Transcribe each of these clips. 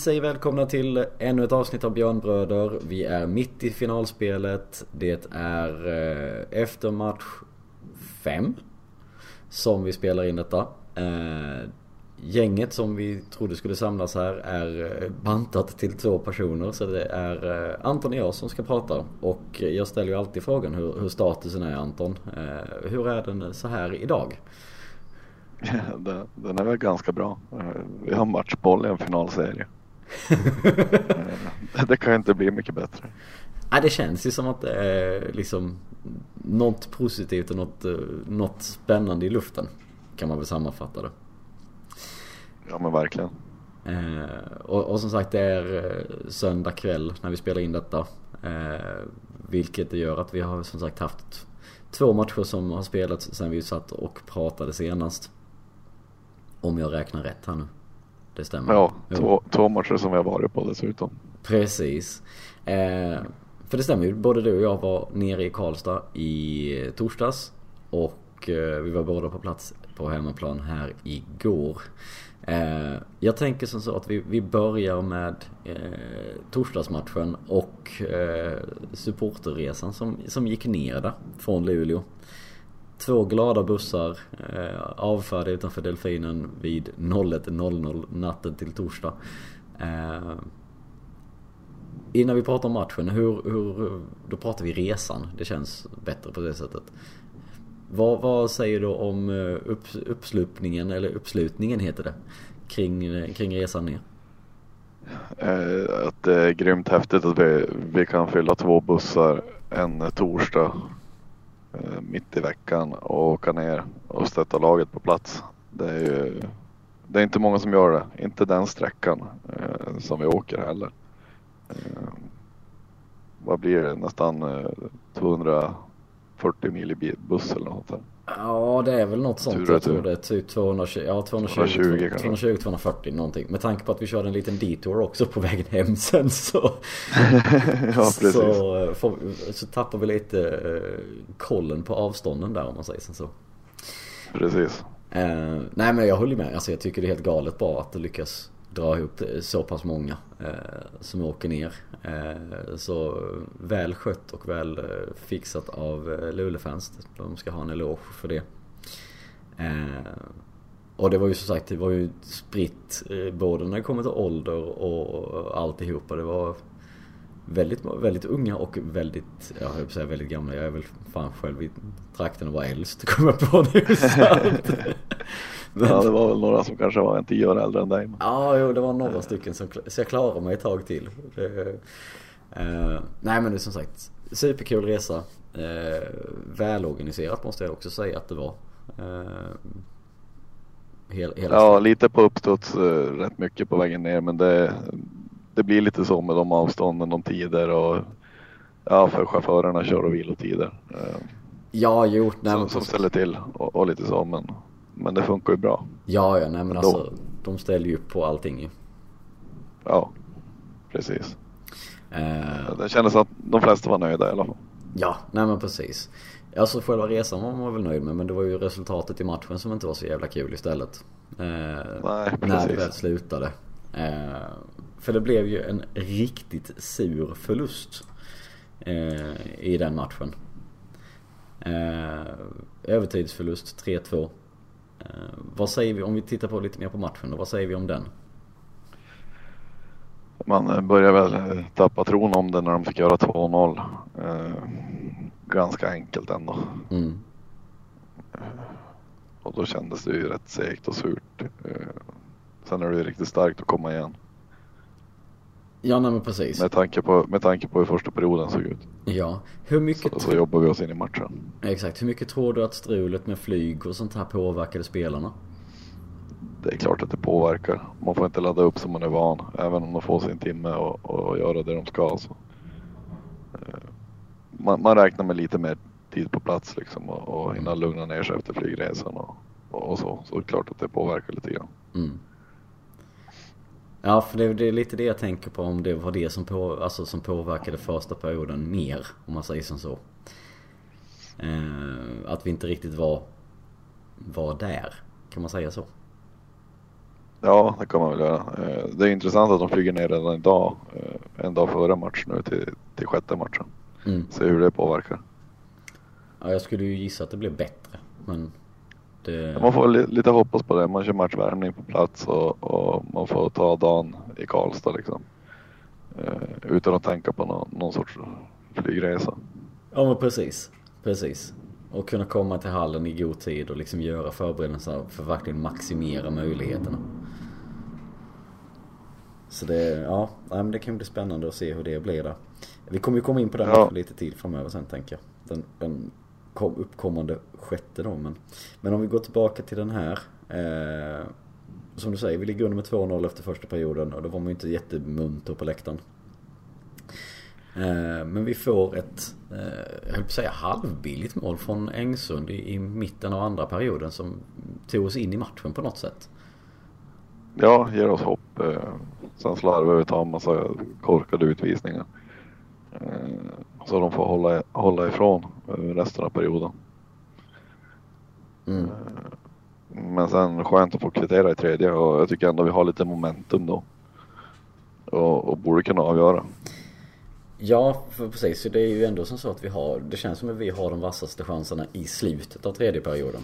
Vi säger välkomna till ännu ett avsnitt av Björnbröder. Vi är mitt i finalspelet. Det är eh, efter match 5 som vi spelar in detta. Eh, gänget som vi trodde skulle samlas här är eh, bantat till två personer så det är eh, Anton och jag som ska prata. Och jag ställer ju alltid frågan hur, hur statusen är Anton. Eh, hur är den så här idag? Den är väl ganska bra. Vi har matchboll i en finalserie. Eh, det kan inte bli mycket bättre. Ja, det känns ju som att det är liksom något positivt och något, eh, något spännande i luften. Kan man väl sammanfatta det. Ja men verkligen. Eh, och, och, som sagt det är söndag kväll när vi spelar in detta. Eh, vilket det gör att vi har som sagt haft två matcher som har spelats sen vi satt och pratade senast. Om jag räknar rätt här nu. Det stämmer. Ja, två, två matcher som har varit på dessutom. Precis. Eh, för det stämmer ju. Både du och jag var nere i Karlstad i torsdags. Och eh, vi var båda på plats på hemmaplan här igår. Eh, jag tänker som så att vi, vi börjar med eh, torsdagsmatchen och eh, supporterresan som, som gick ner där från Luleå. Två glada bussar eh, avförda utanför Delfinen vid 01.00 natten till torsdag. Eh, innan vi pratar om matchen, hur, hur, då pratar vi resan. Det känns bättre på det sättet. Vad, vad säger du om eh, upp, uppslutningen, eller uppslutningen heter det, kring, eh, kring resan ner? Eh, att det är grymt häftigt att vi, vi kan fylla två bussar en torsdag Eh, mitt i veckan och åka ner och stötta laget på plats. Det är ju det är inte många som gör det. Inte den sträckan eh, som vi åker heller. Eh, vad blir det? Nästan eh, 240 mil i buss eller något. Där. Ja det är väl något sånt. Tur jag tror det är typ 220, ja, 220, 220, 240 någonting. Med tanke på att vi körde en liten detour också på vägen hem sen så. ja. Så, eh, får, så tappar vi lite eh, kollen på avstånden där om man säger så. Precis. Eh, nej men jag håller med. Alltså jag tycker det är helt galet bra att det lyckas dra ihop så pass många eh, som åker ner. Eh, så väl skött och väl eh, fixat av eh, Luleåfans. De ska ha en eloge för det. Eh, och det var ju som sagt, det var ju spritt eh, både när det kommer till ålder och alltihopa. Det var väldigt, väldigt unga och väldigt, jag höll på att säga väldigt gamla. Jag är väl fan själv i trakten och var äldst, kommer jag på nu. Ja, det var väl några som kanske var en tio år äldre än dig. Men... Ja, jo, det var några stycken som, så jag klarade mig ett tag till. Det, uh, nej men det är som sagt, superkul resa. Uh, välorganiserat måste jag också säga att det var. Uh, hel, hela ja, lite på uppstuds rätt mycket på vägen ner men det, det blir lite så med de avstånden, de tider och ja, för chaufförerna kör och vilotider. Ja, jo. Nej, som, som ställer till och, och, lite så men men det funkar ju bra. Ja, ja, nej men alltså de ställer ju upp på allting ju. Ja, precis. Uh, det kändes att de flesta var nöjda i alla fall. Ja, nej men precis. Alltså själva resan var man väl nöjd med men det var ju resultatet i matchen som inte var så jävla kul istället. Uh, nej, precis. När det väl slutade. Uh, för det blev ju en riktigt sur förlust i den matchen. övertidsförlust 3-2. Eh, vad säger vi om vi tittar på lite mer på matchen då? Vad säger vi om den? Man eh, börjar väl eh, tappa tron om det när de fick göra 2-0. ganska enkelt ändå. Mm. Och då kändes det ju rätt segt och surt. sen är det ju riktigt starkt att komma igen. Ja, nej men precis. Med tanke, på, med tanke på hur första perioden såg ut. Ja, hur mycket... Så, så jobbar vi oss in i matchen. Exakt. Hur mycket tror du att strulet med flyg och sånt här påverkade spelarna? Det är klart att det påverkar. Man får inte ladda upp som man är van. Även om de får sin timme och, och göra det de ska. Så. Eh, man, man räknar med lite mer tid på plats liksom och, och hinna lugna ner sig efter flygresan och, och, så. Så det är klart att det påverkar lite grann. Mm. Ja, för det, det, är lite det jag tänker på om det var det som, på, alltså, som påverkade första perioden mer, om man säger som så. Eh, att vi inte riktigt var, var där, kan man säga så? Ja, det kan man väl göra. Eh, det är intressant att de flyger ner redan idag, eh, en dag före match nu till, till sjätte matchen. Mm. Se hur det påverkar. Ja, jag skulle ju gissa att det blir bättre. Men det... Man får li- lite hoppas på det. Man kör matchvärmning på plats och, och man får ta dagen i Karlstad liksom. Eh, utan att tänka på någon, någon sorts flygresa. Ja men precis. Precis. Och kunna komma till hallen i god tid och liksom göra förberedelser för att verkligen maximera möjligheterna. Så det, ja, nej, men det kan bli spännande att se hur det blir där. Vi kommer ju komma in på den Ja. lite tid framöver sen tänker jag. Den, den kom, uppkommande sjätte då. Men, men om vi går tillbaka till den här. Eh, som du säger, vi ligger under med 2-0 efter första perioden och då var man ju inte jättemunter på läktaren. Eh, Men vi får ett, eh, jag höll på att säga halvbilligt mål från Engsund i, i mitten av andra perioden som tog oss in i matchen på något sätt. Ja, ger oss hopp. Eh, sen slarvar vi och tar en massa korkade utvisningar. Eh, så de får hålla, hålla ifrån resten av perioden. Mm. Men sen skönt att få kvittera i tredje och jag tycker ändå vi har lite momentum då. Och, och borde kunna avgöra. Ja, för precis. Det är ju ändå som så att vi har, det känns som att vi har de vassaste chanserna i slutet av tredje perioden.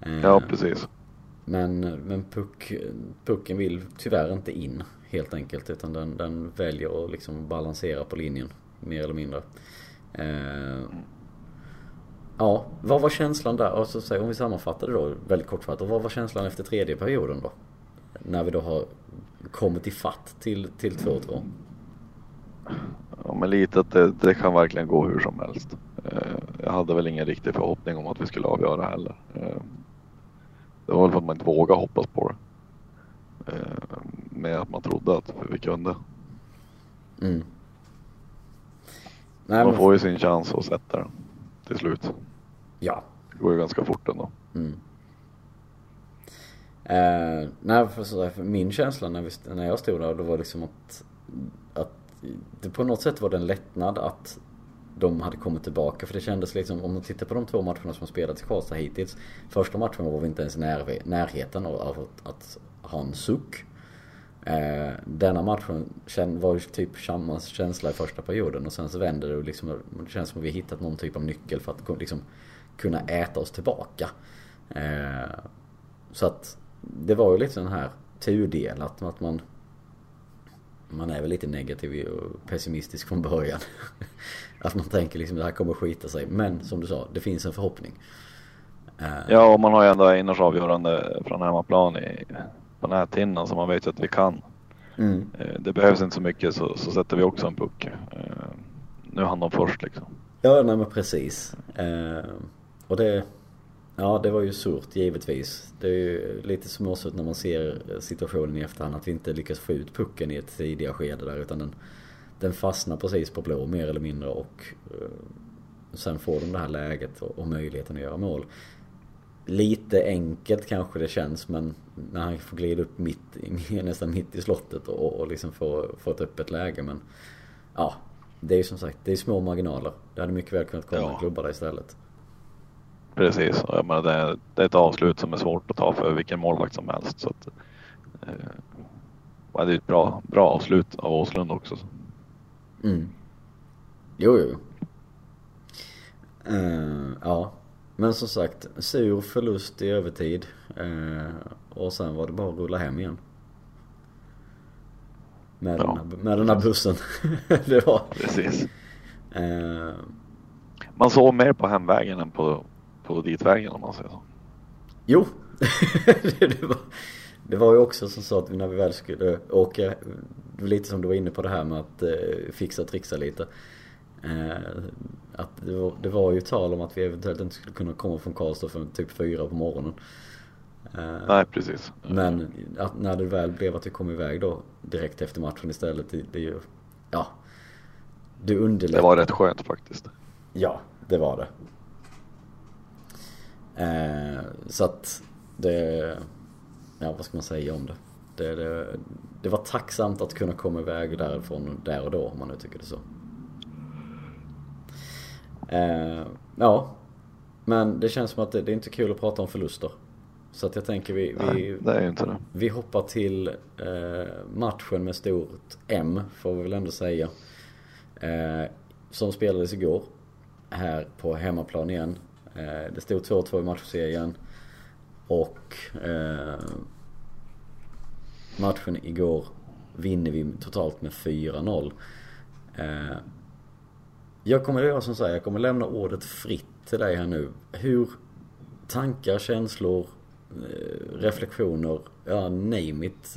Eh, Ja, precis. Men, men puck, pucken vill tyvärr inte in helt enkelt utan den, den väljer att liksom balansera på linjen mer eller mindre. Eh, ja, vad var känslan där? Alltså, så, om vi sammanfattar det då väldigt kortfattat. Vad var känslan efter tredje perioden då? När vi då har kommit i fatt till, till 2-2. Ja, men lite att det, det kan verkligen gå hur som helst. Eh, jag hade väl ingen riktig förhoppning om att vi skulle avgöra heller. Eh, det var väl för att man inte vågade hoppas på det. Eh, med att man trodde att vi kunde. Mm. Nej, Man får ju sin chans att sätta den till slut. Ja. Det går ju ganska fort ändå. Mm. Eh, nej, för, för min känsla när, vi, när jag stod där, då var liksom att, att det på något sätt var det en lättnad att de hade kommit tillbaka. För det kändes liksom, om man tittar på de två matcherna som spelats i Karlstad hittills. Första matchen var vi inte ens när, närheten av, av att, att ha en suck. Eh, denna matchen var ju typ samma känsla i första perioden och sen så vänder det och liksom, det känns som att vi hittat någon typ av nyckel för att liksom kunna äta oss tillbaka. Eh, så att det var ju lite den här tudelat att man man är väl lite negativ och pessimistisk från början. att man tänker liksom det här kommer skita sig. Men som du sa, det finns en förhoppning. Eh, ja, och man har ju ändå Einars avgörande från hemmaplan i, på näthinnan så man vet att vi kan. Mm. Eh, Det behövs inte så mycket så, så sätter vi också en puck. Eh, Nu hann de först liksom. Ja, nej men precis. Eh, och det... Ja, det var ju surt givetvis. Det är ju lite småsurt när man ser situationen i efterhand att vi inte lyckas få ut pucken i ett tidigare skede där utan den, den fastnar precis på blå mer eller mindre och sen får de det här läget och, och möjligheten att göra mål. Lite enkelt kanske det känns men när han får glida upp mitt, nästan mitt i slottet och, och liksom få, få ett öppet läge men ja, det är ju som sagt, det är små marginaler. Det hade mycket väl kunnat komma Ja. en klubba där istället. Precis, jag menar, det, är, det är ett avslut som är svårt att ta för vilken målvakt som helst. Så att, eh, det är ett bra, bra avslut av Åslund också. Mm. Jo, jo. Eh, ja. Men som sagt, sur förlust i övertid. Eh, och sen var det bara att rulla hem igen. Med, Ja. den, här, med den här bussen. det var... Precis. Eh, Man såg mer på hemvägen än på, på ditvägen om man säger så. jo. det, var, det var ju också som så att när vi väl skulle åka, lite som du var inne på det här med att eh, fixa och trixa lite. Att det var, det var ju tal om att vi eventuellt inte skulle kunna komma från Karlstad förrän typ fyra på morgonen. Eh, Nej, precis. Men att när det väl blev att vi kom iväg då direkt efter matchen istället, det, det är ju, ja. Det underlättar. Det var rätt skönt faktiskt. Ja, det var det. Eh, så att det, ja vad ska man säga om det? Det, det? det var tacksamt att kunna komma iväg därifrån där och då om man nu tycker det så. Eh, ja, men det känns som att det, det är inte kul att prata om förluster. Så att jag tänker vi, vi, Nej, det är inte det. vi hoppar till eh, matchen med stort M, får vi väl ändå säga. Eh, som spelades igår. Här på hemmaplan igen. Eh, det stod 2-2 i matchserien. Och eh, matchen igår vinner vi totalt med 4-0. Eh, jag kommer göra som säger, jag kommer lämna ordet fritt till dig här nu. Hur tankar, känslor, eh, reflektioner, ja name it.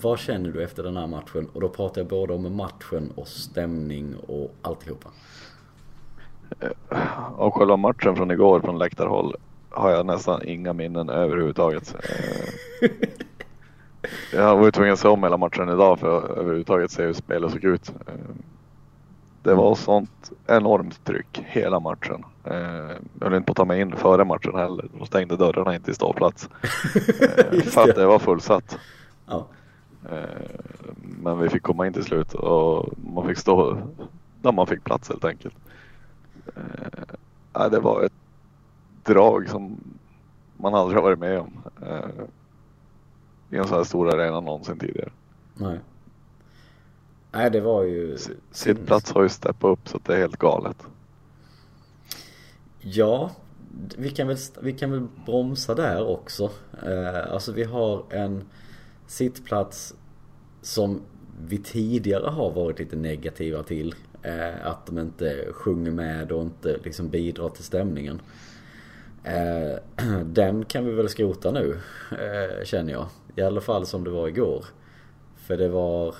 Vad känner du efter den här matchen? Och då pratar jag både om matchen och stämning och alltihopa. Av själva matchen från igår från läktarhåll har jag nästan inga minnen överhuvudtaget. Eh, Jag var tvungen att se om hela matchen idag för att överhuvudtaget se hur spelet såg ut. Det var sånt enormt tryck hela matchen. Eh, Jag höll inte på att ta mig in före matchen heller. De stängde dörrarna in till ståplats. Eh, För att det. var fullsatt. Ja. Eh, Men vi fick komma in till slut och man fick stå där man fick plats helt enkelt. Eh, Det var ett drag som man aldrig har varit med om eh, i en så här stor arena någonsin tidigare. Nej. Nej det var ju... Sittplats har ju steppat upp så att det är helt galet. Ja, vi kan väl, vi kan väl bromsa där också. Eh, alltså vi har en sittplats som vi tidigare har varit lite negativa till. Eh, att de inte sjunger med och inte liksom bidrar till stämningen. Eh, den kan vi väl skrota nu, eh, känner jag. I alla fall som det var igår. För det var...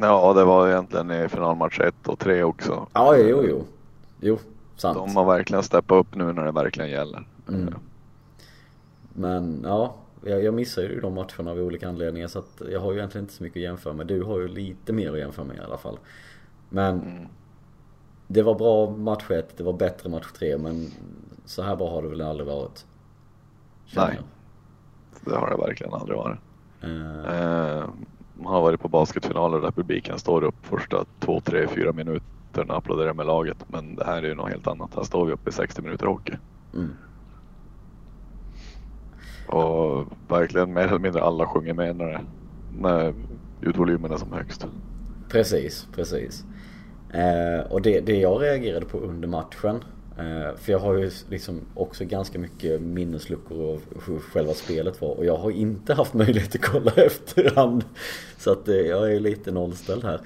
Ja, det var egentligen i finalmatch 1 och 3 också. Ja, jo, jo. Jo, sant. De har verkligen steppat upp nu när det verkligen gäller. Mm. Men ja, jag, jag missar ju de matcherna av olika anledningar så att jag har ju egentligen inte så mycket att jämföra med. Du har ju lite mer att jämföra med i alla fall. Men Mm. det var bra match 1, det var bättre match 3 men så här bra har det väl aldrig varit. känner Nej. Det har det verkligen aldrig varit. jag. Eh, Eh, man har varit på basketfinaler där publiken står upp första två, tre, fyra minuterna och applåderar med laget. Men det här är ju något helt annat. Här står vi uppe i 60 minuter hockey. mm. Och verkligen mer eller mindre alla sjunger med när, det, när ljudvolymen är som högst. Precis, precis. Eh, och det, det jag reagerade på under matchen Eh, för jag har ju liksom också ganska mycket minnesluckor av hur själva spelet var och jag har inte haft möjlighet att kolla efterhand. Så att eh, jag är lite nollställd här.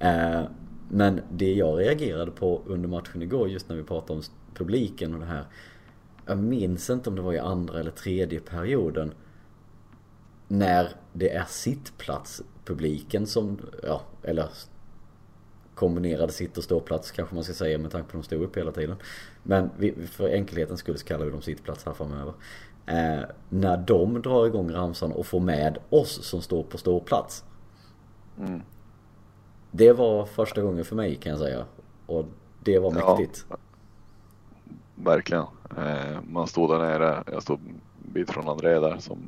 Eh, men det jag reagerade på under matchen igår just när vi pratade om publiken och det här. Jag minns inte om det var i andra eller tredje perioden. När det är sittplatspubliken som, ja, eller kombinerad sitt och ståplats kanske man ska säga med tanke på att de stod upp hela tiden. Men vi, för enkelhetens skull så kallar vi dem sittplats här framöver. Eh, när de drar igång ramsan och får med oss som står på ståplats. Mm. Det var första gången för mig kan jag säga. Och det var Ja. mäktigt. Verkligen. Eh, man stod där nere. Jag stod en bit från André där som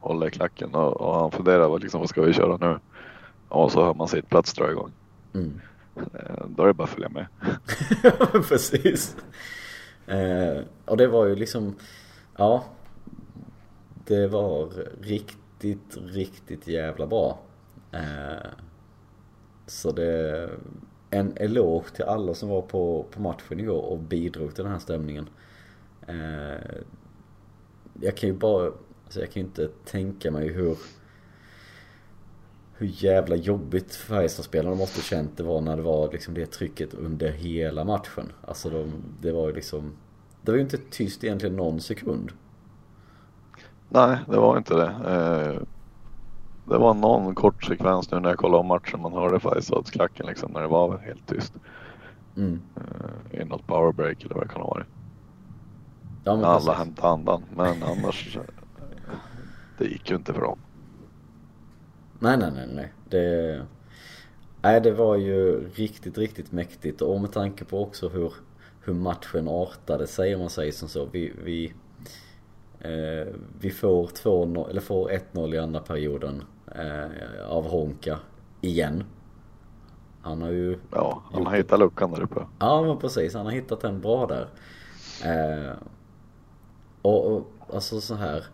håller i klacken och, och han funderar vad, liksom, vad ska vi köra nu? Och så hör man sitt plats dra igång. Mm. Eh, då är det bara att följa med. Precis. Eh, och det var ju liksom, ja. Det var riktigt, riktigt jävla bra. Eh, så det, en eloge till alla som var på, på matchen igår och bidrog till den här stämningen. Eh, jag kan ju bara, alltså jag kan ju inte tänka mig hur hur jävla jobbigt Färjestadspelarna måste känt det var när det var liksom det trycket under hela matchen. Alltså de, det var ju liksom Det var ju inte tyst egentligen någon sekund. Nej, det var inte det. Eh, det var någon kort sekvens nu när jag kollade om matchen. Man hörde Färjestadsklacken liksom när det var helt tyst. Mm. Eh, I något powerbreak eller vad det kan ha varit. Ja men alla hämtade andan. Men annars. eh, Det gick ju inte för dem. Nej nej nej nej. Det, nej det var ju riktigt riktigt mäktigt och med tanke på också hur, hur matchen artade sig om man säger som så. Vi, vi, eh, vi får 2 eller får 1-0 i andra perioden eh, av Honka igen. Han har ju Ja, han har hittat luckan där uppe. Ja men precis, han har hittat en bra där. Eh, och, och alltså så här.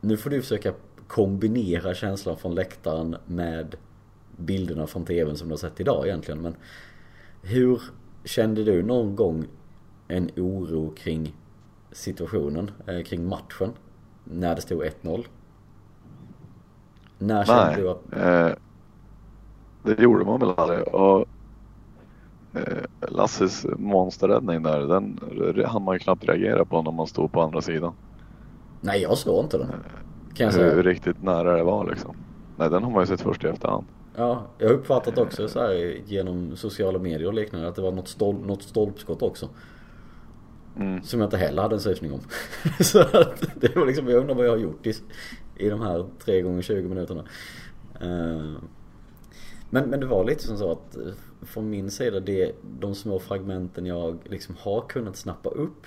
Nu får du försöka kombinera känslan från läktaren med bilderna från tvn som du har sett idag egentligen. Men hur kände du någon gång en oro kring situationen, eh, kring matchen? När det stod 1-0? När kände Nej, du att... eh, det gjorde man väl aldrig. Och, eh, Lasses monsterräddning där, den hann man ju knappt reagera på när man stod på andra sidan. Nej jag såg inte den. Kan jag Hur säga. riktigt nära det var liksom. Nej, den har man ju sett först i efterhand. Ja, jag har uppfattat också så här genom sociala medier och liknande att det var något, stol något stolpskott också. Mm. Som jag inte heller hade en susning om. så att det var liksom, jag undrar vad jag har gjort i, i de här 3 gånger 20 minuterna. Eh, men, men det var lite som så att eh, från min sida, det, de små fragmenten jag liksom har kunnat snappa upp.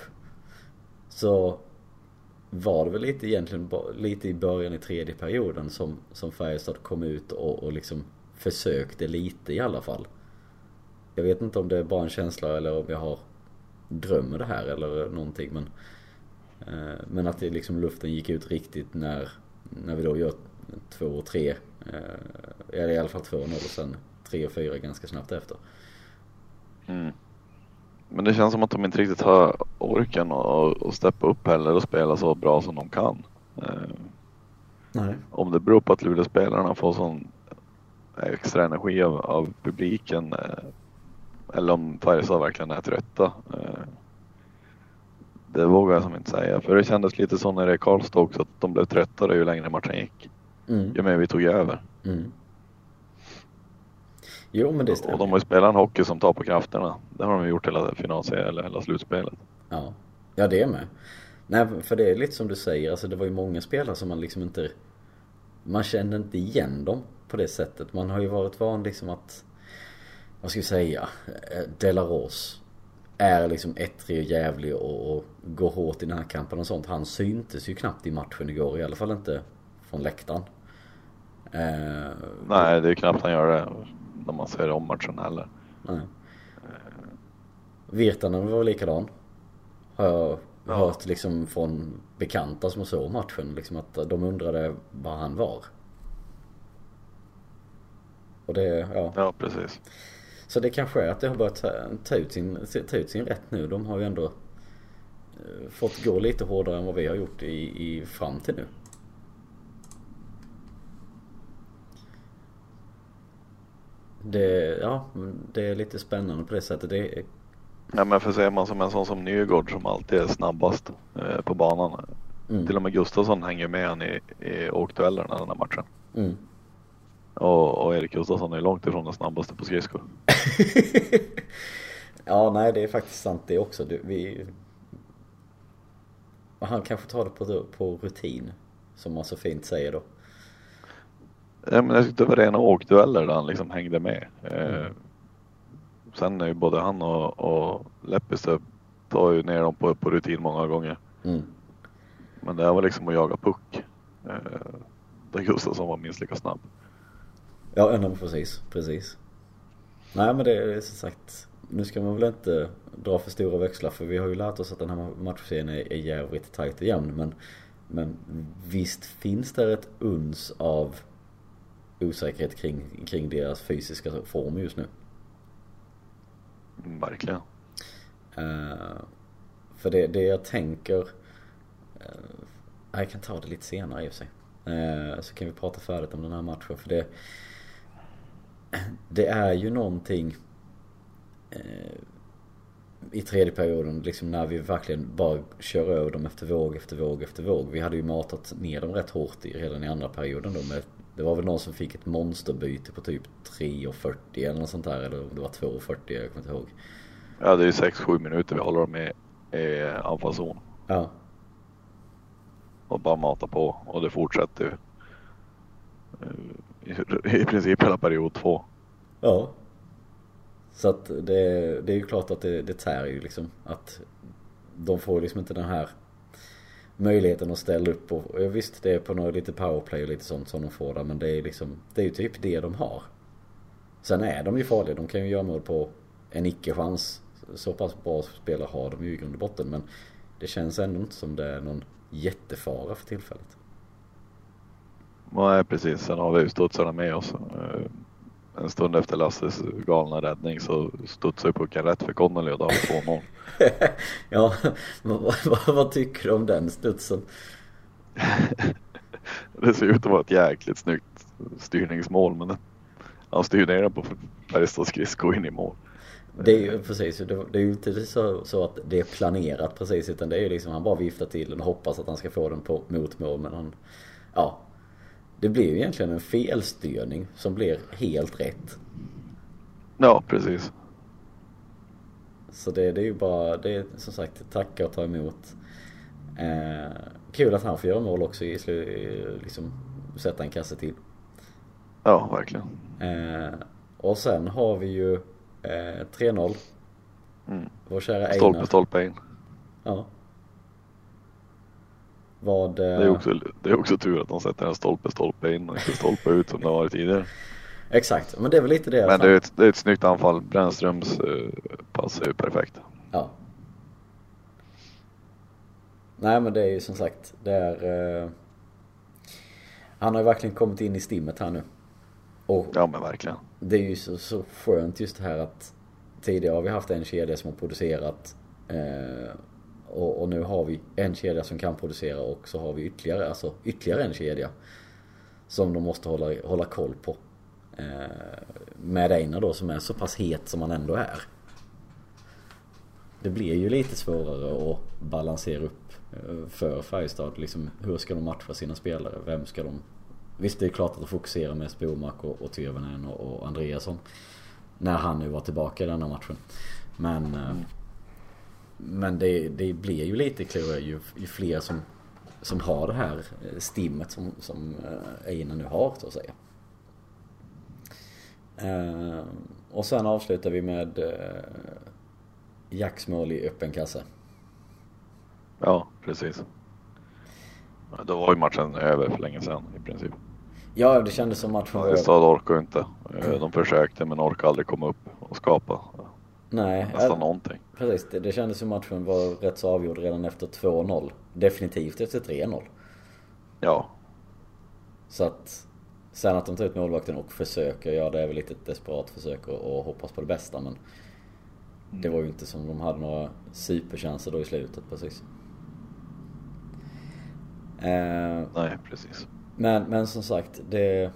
Så var det väl lite egentligen lite i början i tredje perioden som, som Färjestad kom ut och, och liksom försökte lite i alla fall. Jag vet inte om det är bara en känsla eller om jag har drömmer det här eller någonting men eh, Men att det liksom luften gick ut riktigt när När vi då gör två och tre eh, Eller i alla fall två och och sen tre och fyra ganska snabbt efter. Mm. Men det känns som att de inte riktigt har orken att steppa upp heller och spela så bra som de kan. Eh, Nej. Om det beror på att Luleåspelarna får sån extra energi av, av publiken eh, eller om Färjestad verkligen är trötta. eh, Det vågar jag som inte säga. För det kändes lite så när det är Karlstad också att de blev tröttare ju längre matchen gick. Mm. Ju mer vi tog över. Mm. Jo men det Och stämmer. de har ju spelat en hockey som tar på krafterna. Det har de gjort hela finalserien eller hela slutspelet. Ja. Ja det är med. Nej för det är lite som du säger, alltså det var ju många spelare som man liksom inte Man kände inte igen dem på det sättet. Man har ju varit van liksom att Vad ska vi säga? eh, Delaros Är liksom ettrig och jävlig och, och går hårt i den här kampen och sånt. Han syntes ju knappt i matchen igår. I alla fall inte från läktaren. Eh, Nej, det är knappt han gör det när man ser om matchen heller. Nej. Virtanen var likadan. Har jag Ja. hört liksom från bekanta som såg matchen liksom att de undrade var han var. Och det, ja. Ja, precis. Så det kanske är att det har börjat ta, ta, ut, sin, ta ut sin rätt nu. De har ju ändå eh, fått gå lite hårdare än vad vi har gjort i, i fram till nu. Det, ja, det är lite spännande på det sättet. Det är Ja, men för ser man som en sån som Nygård som alltid är snabbast eh, på banan. Mm. Till och med Gustafsson hänger med han i, i åkduellerna den här matchen. Mm. Och, och Erik Gustafsson är långt ifrån den snabbaste på skridskor. ja, nej det är faktiskt sant det också. Du, vi... Han kanske tar det på, på rutin. Som man så fint säger då. Ja, men jag tyckte det var rena åkdueller där han liksom hängde med. Eh, Mm. sen är ju både han och, och Lepistö tar ju ner dem på, på rutin många gånger. Mm. Men det här var liksom att jaga puck. Eh, där Gustafsson var minst lika snabb. Ja, men precis, precis. Nej men det är som sagt. Nu ska man väl inte dra för stora växlar för vi har ju lärt oss att den här matchserien är, är jävligt tajt och jämn. Men, men visst finns det ett uns av osäkerhet kring, kring deras fysiska form just nu. Verkligen. Eh, för det, det jag tänker uh, Jag kan ta det lite senare i och för sig. Eh, så kan vi prata färdigt om den här matchen för det Det är ju någonting I tredje perioden liksom när vi verkligen bara kör över dem efter våg efter våg efter våg. Vi hade ju matat ner dem rätt hårt i, redan i andra perioden då med Det var väl någon som fick ett monsterbyte på typ 3.40 eller något sånt där eller om det var 2.40 jag kommer inte ihåg. Ja, det är ju 6-7 minuter vi håller dem i, i anfallszon. Ja. och bara mata på och det fortsätter ju. I, I princip hela period två. Ja. Så att det, det är ju klart att det, det tär ju liksom. Att de får liksom inte den här möjligheten att ställa upp och, och visst det är på något lite powerplay och lite sånt som de får där men det är liksom Det är ju typ det de har. Sen är de ju farliga. De kan ju göra mål på en icke-chans. Så pass bra spelare har de ju i grund och botten men det känns ändå inte som det är någon jättefara för tillfället. Nej precis, sen har vi ju studsarna med oss. Eh, en stund efter Lasses galna räddning så studsade pucken rätt för Connolly och då har vi 2-0. ja, vad, vad, vad tycker du om den studsen? Det ser ut att vara ett jäkligt snyggt styrningsmål men han styr ner den på Färjestads skridsko in i mål. Det är ju precis, det det är ju inte så, så att det är planerat precis utan det är ju liksom han bara viftar till den och hoppas att han ska få den på motmål men han, ja. Det blir ju egentligen en felstyrning som blir helt rätt. Ja precis. Så det, det är ju bara, det är som sagt tacka och ta emot. Eh, kul att han får göra mål också i slu, liksom sätta en kasse till. Ja verkligen. Eh, och sen har vi ju eh, 3-0. Mm. Vår kära Stolpe Einar. stolpe in. Ja. Vad... Det är också, det är också tur att de sätter en stolpe stolpe in och inte stolpe ut som det har varit tidigare. Exakt, men det är väl lite det. Men att det är ett, det är ett snyggt anfall. Brännströms uh, pass är ju perfekt. Ja. Nej men det är ju som sagt, det är... Eh, han har ju verkligen kommit in i stimmet här nu. Och Ja men verkligen. det är ju så, så skönt just det här att tidigare har vi haft en kedja som har producerat eh, och, och nu har vi en kedja som kan producera och så har vi ytterligare, alltså ytterligare en kedja som de måste hålla, hålla koll på. Eh, med Einar då som är så pass het som han ändå är. Det blir ju lite svårare att balansera upp eh, för Färjestad. Liksom, hur ska de matcha sina spelare? Vem ska de... Visst, det är klart att de fokuserar med Spomark och, och Tyrväinen och, och Andreasson. När han nu var tillbaka i denna matchen. Men... eh, mm. Men det, det blir ju lite klurigare ju, ju fler som, som har det här eh, stimmet som, som eh, Einar nu har, så att säga. Eh, och sen avslutar vi med Jacks mål i öppen kasse. Ja precis. Då var ju matchen över för länge sedan i princip. Ja, det kändes som matchen var Färjestad orkar ju inte. De försökte men orkade aldrig komma upp och skapa Nej, nästan ja, någonting. Precis. Det, det kändes som matchen var rätt så avgjord redan efter 2-0. Definitivt efter 3-0. Ja, Så att sen att de tar ut målvakten och försöker, ja det är väl lite ett desperat försök och, och hoppas på det bästa men det var ju inte som de hade några superchanser då i slutet precis. Eh, nej precis. men, men som sagt, det...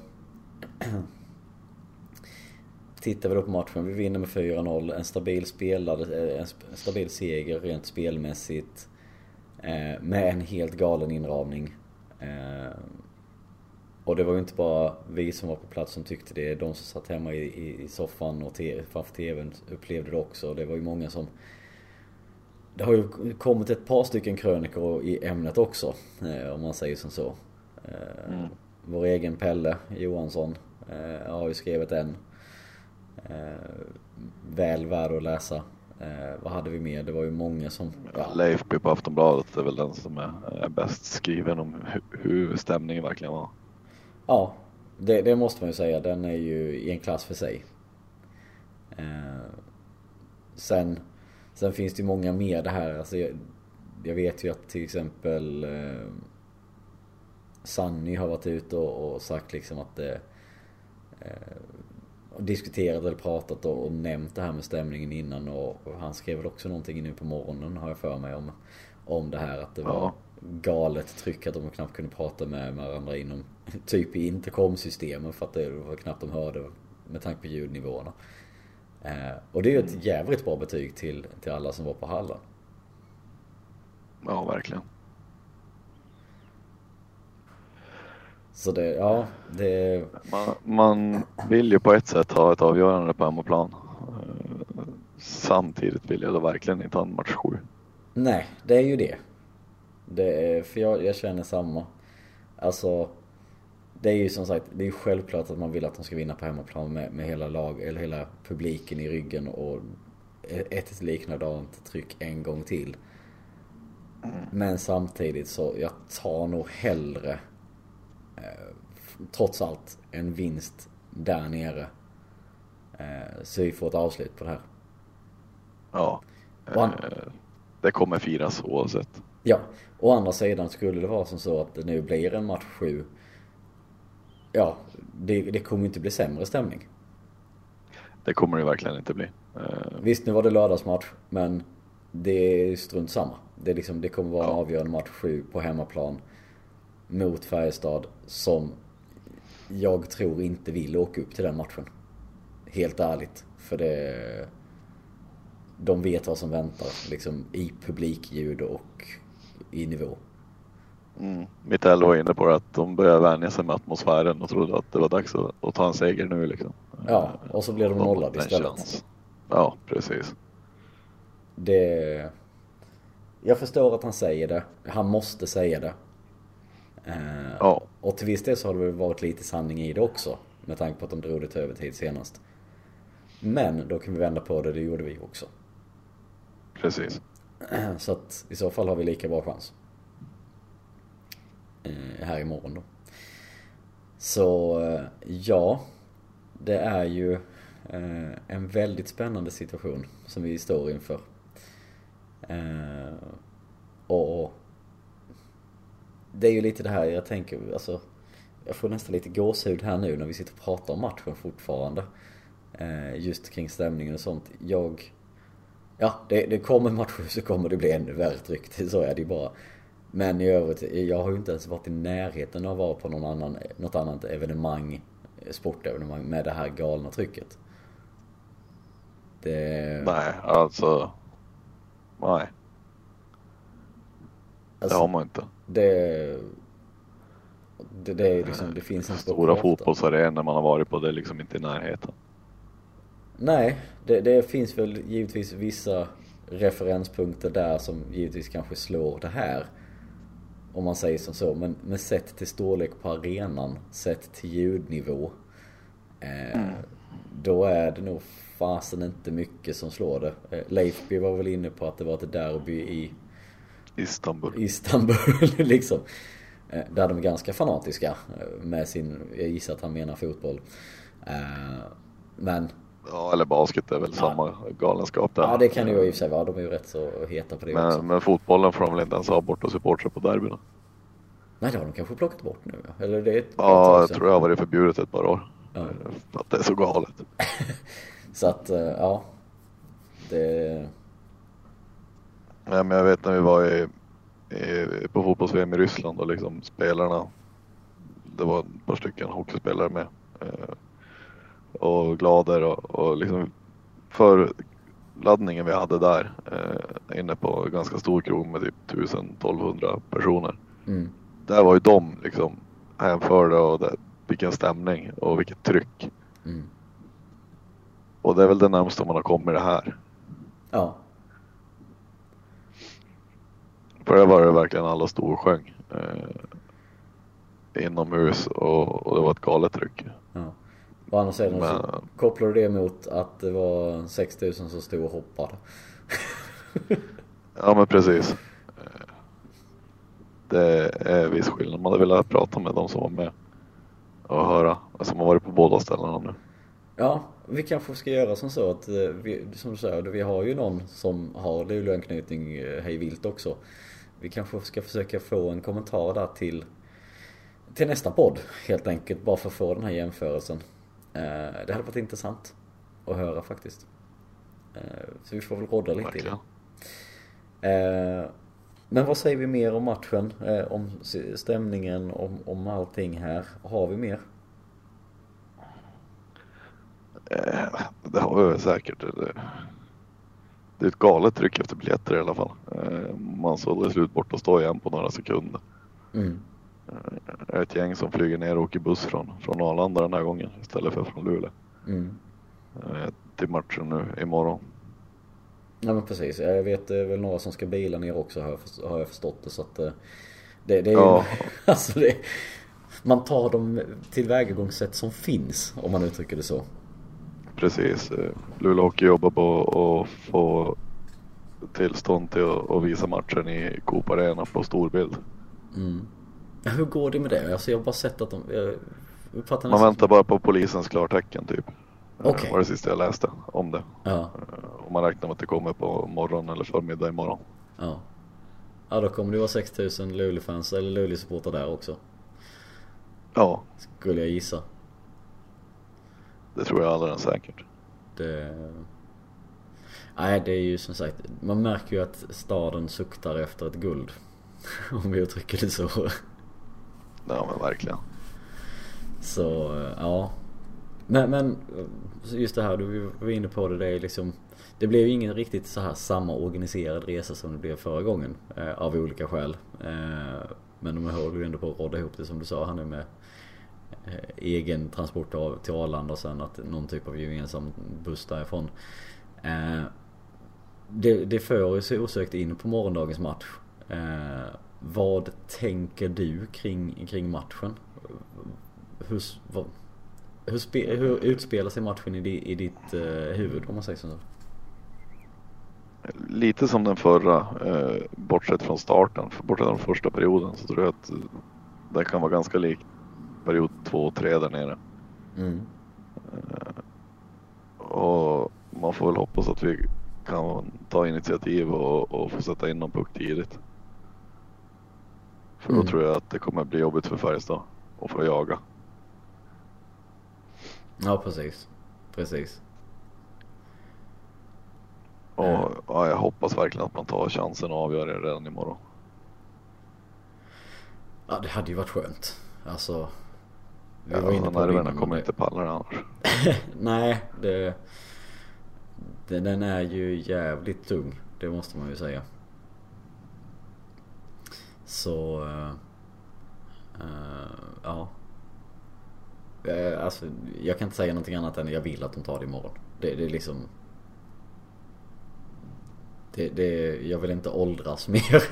Tittar vi då på matchen, vi vinner med 4-0. En stabil spelad, eh, en stabil seger rent spelmässigt. Eh, med en helt galen inramning. Eh, och det var ju inte bara vi som var på plats som tyckte det. De som satt hemma i, i, i soffan och te, framför TVn upplevde det också. Det var ju många som... Det har ju kommit ett par stycken krönikor i ämnet också, eh, om man säger som så. Eh, Mm. Vår egen Pelle Johansson eh, har ju skrivit en. Eh, väl värd att läsa. Eh, vad hade vi mer? Det var ju många som... Ja, Leifby på Aftonbladet är väl den som är, är bäst skriven om hu- hur stämningen verkligen var. ja det, det måste man ju säga. Den är ju i en klass för sig. Eh, sen, sen finns det ju många mer det här. Alltså jag, jag vet ju att till exempel eh, Sanny har varit ute och, och sagt liksom att det eh, diskuterat eller pratat och, och nämnt det här med stämningen innan och, och han skrev väl också någonting nu på morgonen har jag för mig om, om det här att det var Ja. galet tryck att de knappt kunde prata med varandra inom typ i intercomsystemen för att det var knappt de hörde med tanke på ljudnivåerna. Eh, och det är ju ett jävligt bra betyg till, till alla som var på hallen. Ja, verkligen. Så det, ja, det... Man, man vill ju på ett sätt ha ett avgörande på hemmaplan. Samtidigt vill jag då verkligen inte ha en match sju. Nej, det är ju det. det är, för jag, jag känner samma. Alltså, det är ju som sagt, det är självklart att man vill att de ska vinna på hemmaplan med, med hela lag, eller hela publiken i ryggen och ett liknadant tryck en gång till. Men samtidigt så, jag tar nog hellre, trots allt, en vinst där nere. Eh, så vi får ett avslut på det här. Ja. Han- Eh, det kommer firas oavsett. Ja, å andra sidan skulle det vara som så att det nu blir en match sju. Ja, det, det kommer inte bli sämre stämning. Det kommer det verkligen inte bli. Eh, Visst, nu var det lördagsmatch, men det är strunt samma. Det, är liksom, det kommer vara en Ja. avgörande match sju på hemmaplan mot Färjestad som jag tror inte vill åka upp till den matchen. Helt ärligt. För det... De vet vad som väntar liksom i publikljud och i nivå. Mm. Mitell var inne på det att de började vänja sig med atmosfären och trodde att det var dags att, att ta en seger nu liksom. Ja, och så blir de nollade istället. chans. Ja, precis. Det... Jag förstår att han säger det. Han måste säga det. Eh, Ja, Och till viss del så har det väl varit lite sanning i det också. Med tanke på att de drog det till övertid senast. Men då kan vi vända på det, det gjorde vi också. precis. Så att i så fall har vi lika bra chans. Eh, Här imorgon då. Så eh, ja, det är ju eh, en väldigt spännande situation som vi står inför. Eh, Och det är ju lite det här jag tänker, alltså jag får nästan lite gåshud här nu när vi sitter och pratar om matchen fortfarande. Eh, Just kring stämningen och sånt. Jag Ja, det, det kommer matcher så kommer det bli ännu värre tryck. Det- Så är det ju bara. Men i övrigt, jag har ju inte ens varit i närheten av att vara på någon annan, något annat evenemang, eh, sportevenemang med det här galna trycket. Det... Nej, alltså. Nej, det alltså, har man inte. det, det, det är liksom, det finns inte Stora fotbollsarenor man har varit på, det är liksom inte i närheten. Nej, det, det finns väl givetvis vissa referenspunkter där som givetvis kanske slår det här. Om man säger som så. Men, men sett till storlek på arenan, sett till ljudnivå. Eh, Då är det nog fasen inte mycket som slår det. Eh, Leifby var väl inne på att det var ett derby i Istanbul. Istanbul liksom. Eh, Där de är ganska fanatiska eh, med sin, jag gissar att han menar fotboll. Eh, Men Ja, eller basket är väl samma galenskap där. Ja det kan det ju i och för sig vara. De är ju rätt så heta på det också. Men, men fotbollen får de väl inte ens ha borta supportrar på derbyna? Nej det har de kanske plockat bort nu ja. Eller det är ett Ja, jag tror det har varit förbjudet ett par år. Ja. För att det är så galet. Så att ja. Det... Nej, men jag vet när vi var i, i, på fotbolls-VM i Ryssland och liksom spelarna. Det var ett par stycken hockeyspelare med. Eh, och Glader och, och liksom för laddningen vi hade där eh, inne på en ganska stor krog med typ 1000-1200 personer. Mm. Där var ju de liksom hänförda och det, vilken stämning och vilket tryck. Mm. Och det är väl det närmaste man har kommit det här. Ja. För det var det verkligen alla stod och sjöng. Eh, inomhus och, och det var ett galet tryck. ja. Å andra sidan så Men- kopplar du det mot att det var 6000 som stod och hoppade. Ja men precis. Eh, Det är viss skillnad. Man hade velat prata med de som var med och höra. Som har varit på båda ställena nu. Ja, vi kanske ska göra som så att, eh, vi, som du säger, vi har ju någon som har Luleå-anknytning eh, hej vilt också. Vi kanske ska försöka få en kommentar där till, till nästa podd helt enkelt, bara för att få den här jämförelsen. Eh, Det hade varit intressant att höra faktiskt. Eh, Så vi får väl rodda lite i det. Eh, Men vad säger vi mer om matchen? Om stämningen, om, om allting här? Har vi mer? Det har vi väl säkert. Det, är ett galet tryck efter biljetter i alla fall. Eh, Man sålde slut bort och stå igen på några sekunder. Mm. Är ett gäng som flyger ner och åker buss från, från Arlanda den här gången istället för från Luleå. Mm. Eh, Till matchen nu imorgon. Ja men precis. Jag vet det är väl några som ska bila ner också har jag, förstått det. Så att eh, det, det är ju... Ja. alltså det, man tar de tillvägagångssätt som finns om man uttrycker det så. Precis. eh, Luleå Hockey jobbar på att få tillstånd till att, visa matchen i Coop Arena på storbild. Mm. Hur går det med det? Alltså jag har bara sett att de... Man väntar bara på polisens klartecken typ. Eh, Okej. var det sista jag läste om det. Ja. Eh, Och man räknar med att det kommer på morgon eller förmiddag imorgon. Ja. Ja då kommer det vara 6000 Luleå-fans eller Luleå-supportrar där också. Ja, Skulle jag gissa. Det tror jag alldeles säkert. Det... Nej det är ju som sagt, man märker ju att staden suktar efter ett guld. Om vi uttrycker det så. Ja men verkligen. Så ja. Men, men just det här, du var inne på det, det är liksom Det blev ju ingen riktigt så här samma organiserad resa som det blev förra gången. Eh, av olika skäl. Eh, men de höll ju ändå på att råda ihop det som du sa här nu med Eh, egen transport av, till Arlanda och sen att någon typ av gemensam buss därifrån. Eh, det, det för sig osökt in på morgondagens match. Eh, vad tänker du kring, kring matchen? Hur, vad, hur, spe, hur utspelar sig matchen i, di, i ditt eh, huvud om man säger så? Lite som den förra, eh, bortsett från starten. För bortsett från första perioden så tror jag att det kan vara ganska likt period två och tre där nere. Mm. Och man får väl hoppas att vi kan ta initiativ och, och få sätta in någon puck tidigt. För då Mm. tror jag att det kommer bli jobbigt för Färjestad att få jaga. Ja precis. Precis. Och Mm. ja, jag hoppas verkligen att man tar chansen och avgör det redan imorgon. Ja det hade ju varit skönt. Alltså. Vi Ja, var inne på nerverna kommer inte palla det annars. Nej, det, det, den är ju jävligt tung. Det måste man ju säga. Så... eh, ja. Eh, alltså, jag kan inte säga någonting annat än jag vill att de tar det imorgon. Det, det är liksom... Det, det, jag vill inte åldras mer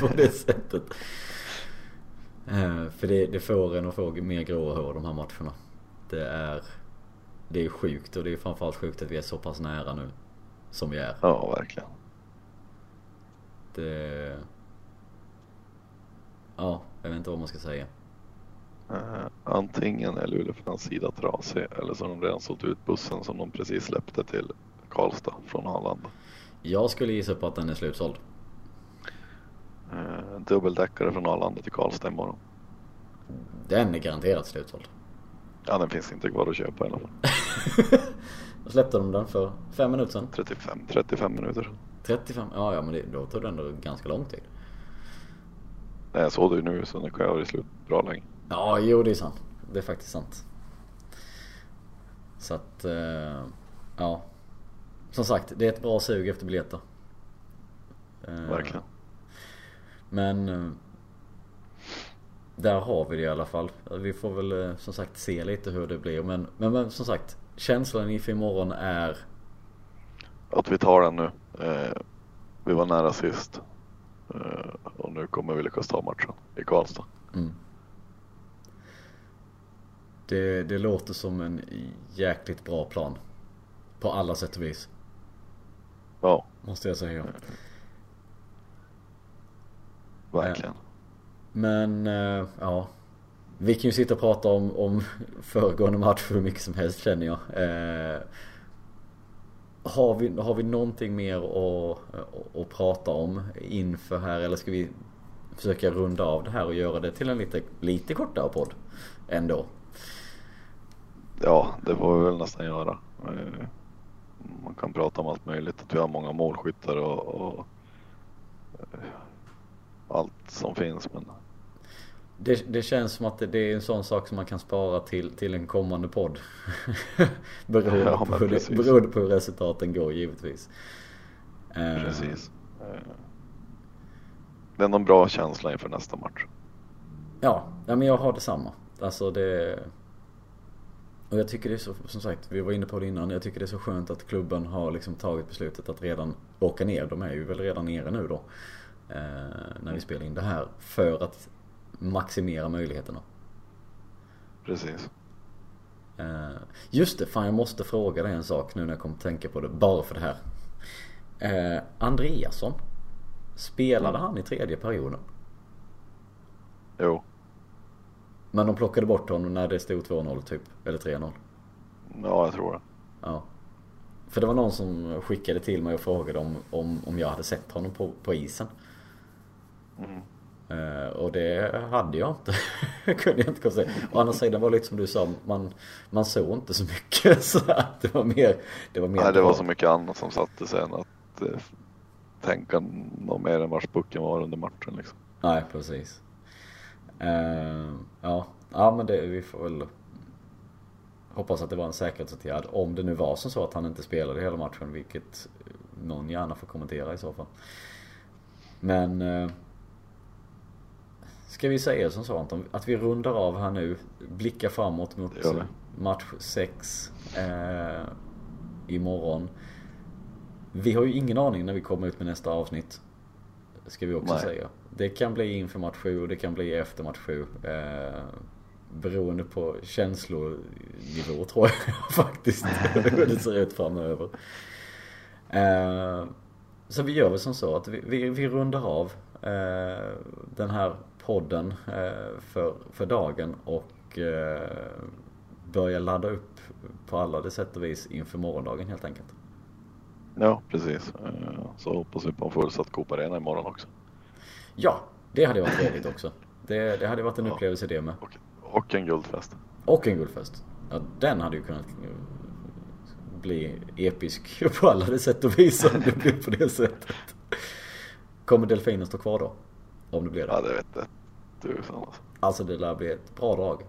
på det sättet. Eh, För det, det får en att få mer gråa hår de här matcherna. Det är Det är sjukt och det är framförallt sjukt att vi är så pass nära nu. Som vi är. Ja, verkligen. Det... Ja, jag vet inte vad man ska säga. Eh, antingen är Luleåfans sida trasig eller så har de redan sålt ut bussen som de precis släppte till Karlstad från Arlanda. Jag skulle gissa på att den är slutsåld. Eh, dubbeldäckare från Arlanda till Karlstad imorgon. Den är garanterat slutsåld. Ja, den finns inte kvar att köpa i alla fall. Då släppte de den för fem minuter sedan. 35, 35 minuter. 35? Ja, ja men det, då tog det ändå ganska lång tid. Nej, jag såg det ju nu så den kan ha slut bra länge. Ja, jo det är sant. Det är faktiskt sant. Så att, eh, ja. Som sagt, det är ett bra sug efter biljetter. Eh, Verkligen. Men eh, där har vi det i alla fall. Vi får väl eh, som sagt se lite hur det blir. Men, men, men som sagt, känslan inför imorgon är Att vi tar den nu. Eh, vi var nära sist. Eh, och nu kommer vi lyckas ta matchen i Karlstad. Mm. Det, det låter som en jäkligt bra plan. På alla sätt och vis. Ja, Måste jag säga. Verkligen. Men eh, ja. Vi kan ju sitta och prata om, om föregående match hur mycket som helst känner jag. Eh, har, vi, har vi någonting mer att, att, att prata om inför här eller ska vi försöka runda av det här och göra det till en lite, lite kortare podd? Ändå. Ja, det får vi väl nästan göra. Eh, Man kan prata om allt möjligt. Att vi har många målskyttar och, och eh, allt som finns. Men Det, det känns som att det, är en sån sak som man kan spara till, till en kommande podd. beroende, Ja, på hur det, beroende på hur resultaten går givetvis. Eh, precis. Eh, Det är en bra känsla inför nästa match. Ja, ja men jag har detsamma. Alltså det... Och jag tycker det är så, som sagt, vi var inne på det innan. Jag tycker det är så skönt att klubben har liksom tagit beslutet att redan åka ner. De är ju väl redan nere nu då. Eh, när vi spelar in det här. För att maximera möjligheterna. Precis. Eh, just det, fan jag måste fråga dig en sak nu när jag kommer tänka på det. Bara för det här. Eh, Andreasson. Spelade han i tredje perioden? Jo, Men de plockade bort honom när det stod 2-0 typ. Eller 3-0. ja jag tror det. Ja. För det var någon som skickade till mig och frågade om, om, om jag hade sett honom på, på isen. Mm. Uh, och det hade jag inte. kunde jag inte konstatera. Å andra sidan var det lite som du sa, man, man såg inte så mycket. Så att det var mer... Det var, mer Nej, det var så mycket annat som satte sig än att eh, tänka något mer än vars pucken var under matchen liksom. Nej, precis. Uh, ja. ja, men det, vi får väl hoppas att det var en säkerhetsåtgärd. Om det nu var som så att han inte spelade hela matchen, vilket någon gärna får kommentera i så fall. Men uh, Ska vi säga som så Anton, att vi rundar av här nu, blickar framåt mot match 6 eh, imorgon. Vi har ju ingen aning när vi kommer ut med nästa avsnitt. Ska vi också Nej. säga. Det kan bli inför match 7 och det kan bli efter match 7. Eh, beroende på känslonivå tror jag faktiskt. hur det ser ut framöver. Eh, så vi gör väl som så att vi, vi, vi rundar av eh, den här podden eh, för, för dagen och eh, börja ladda upp på alla de sätt och vis inför morgondagen helt enkelt. Ja, precis. Eh, så hoppas vi på en fullsatt Coop Arena imorgon också. Ja, det hade varit trevligt också. Det, det hade varit en upplevelse det med. Och, och en guldfest. Och en guldfest. Ja, den hade ju kunnat bli episk på alla de sätt och vis om det blir på det sättet. Kommer delfinen stå kvar då? Om det blir det. Ja, det vet jag tusan alltså. Alltså det lär bli ett bra drag.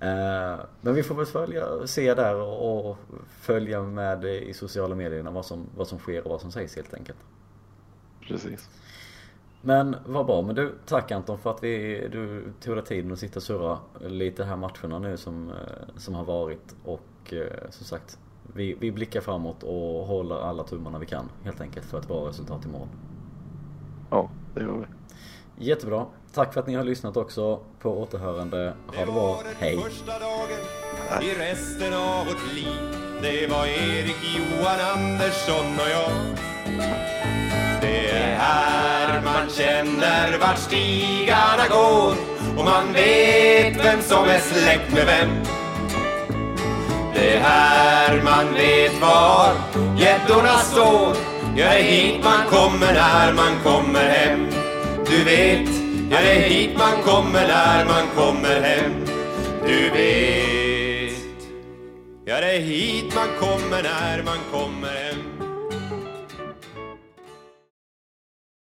Eh, men vi får väl följa, se där och följa med i sociala medierna vad som, vad som sker och vad som sägs helt enkelt. Precis. Men vad bra. Men du, tack Anton för att vi, du tog dig tiden att sitta och surra lite här matcherna nu som, eh, som har varit. Och eh, som sagt, vi, vi blickar framåt och håller alla tummarna vi kan helt enkelt för ett bra resultat imorgon. Ja, det gör vi. Jättebra. Tack för att ni har lyssnat också. På återhörande. Ha det bra. Hej. i resten av vårt liv. Det var Erik, Johan, Andersson och jag. Det är här man känner vart stigarna går och man vet vem som är släkt med vem. Det är här man vet var gäddorna står. Ja, det är hit man kommer när man kommer hem. Du vet, ja det är hit man kommer när man kommer hem. Du vet, ja det är hit man kommer när man kommer hem.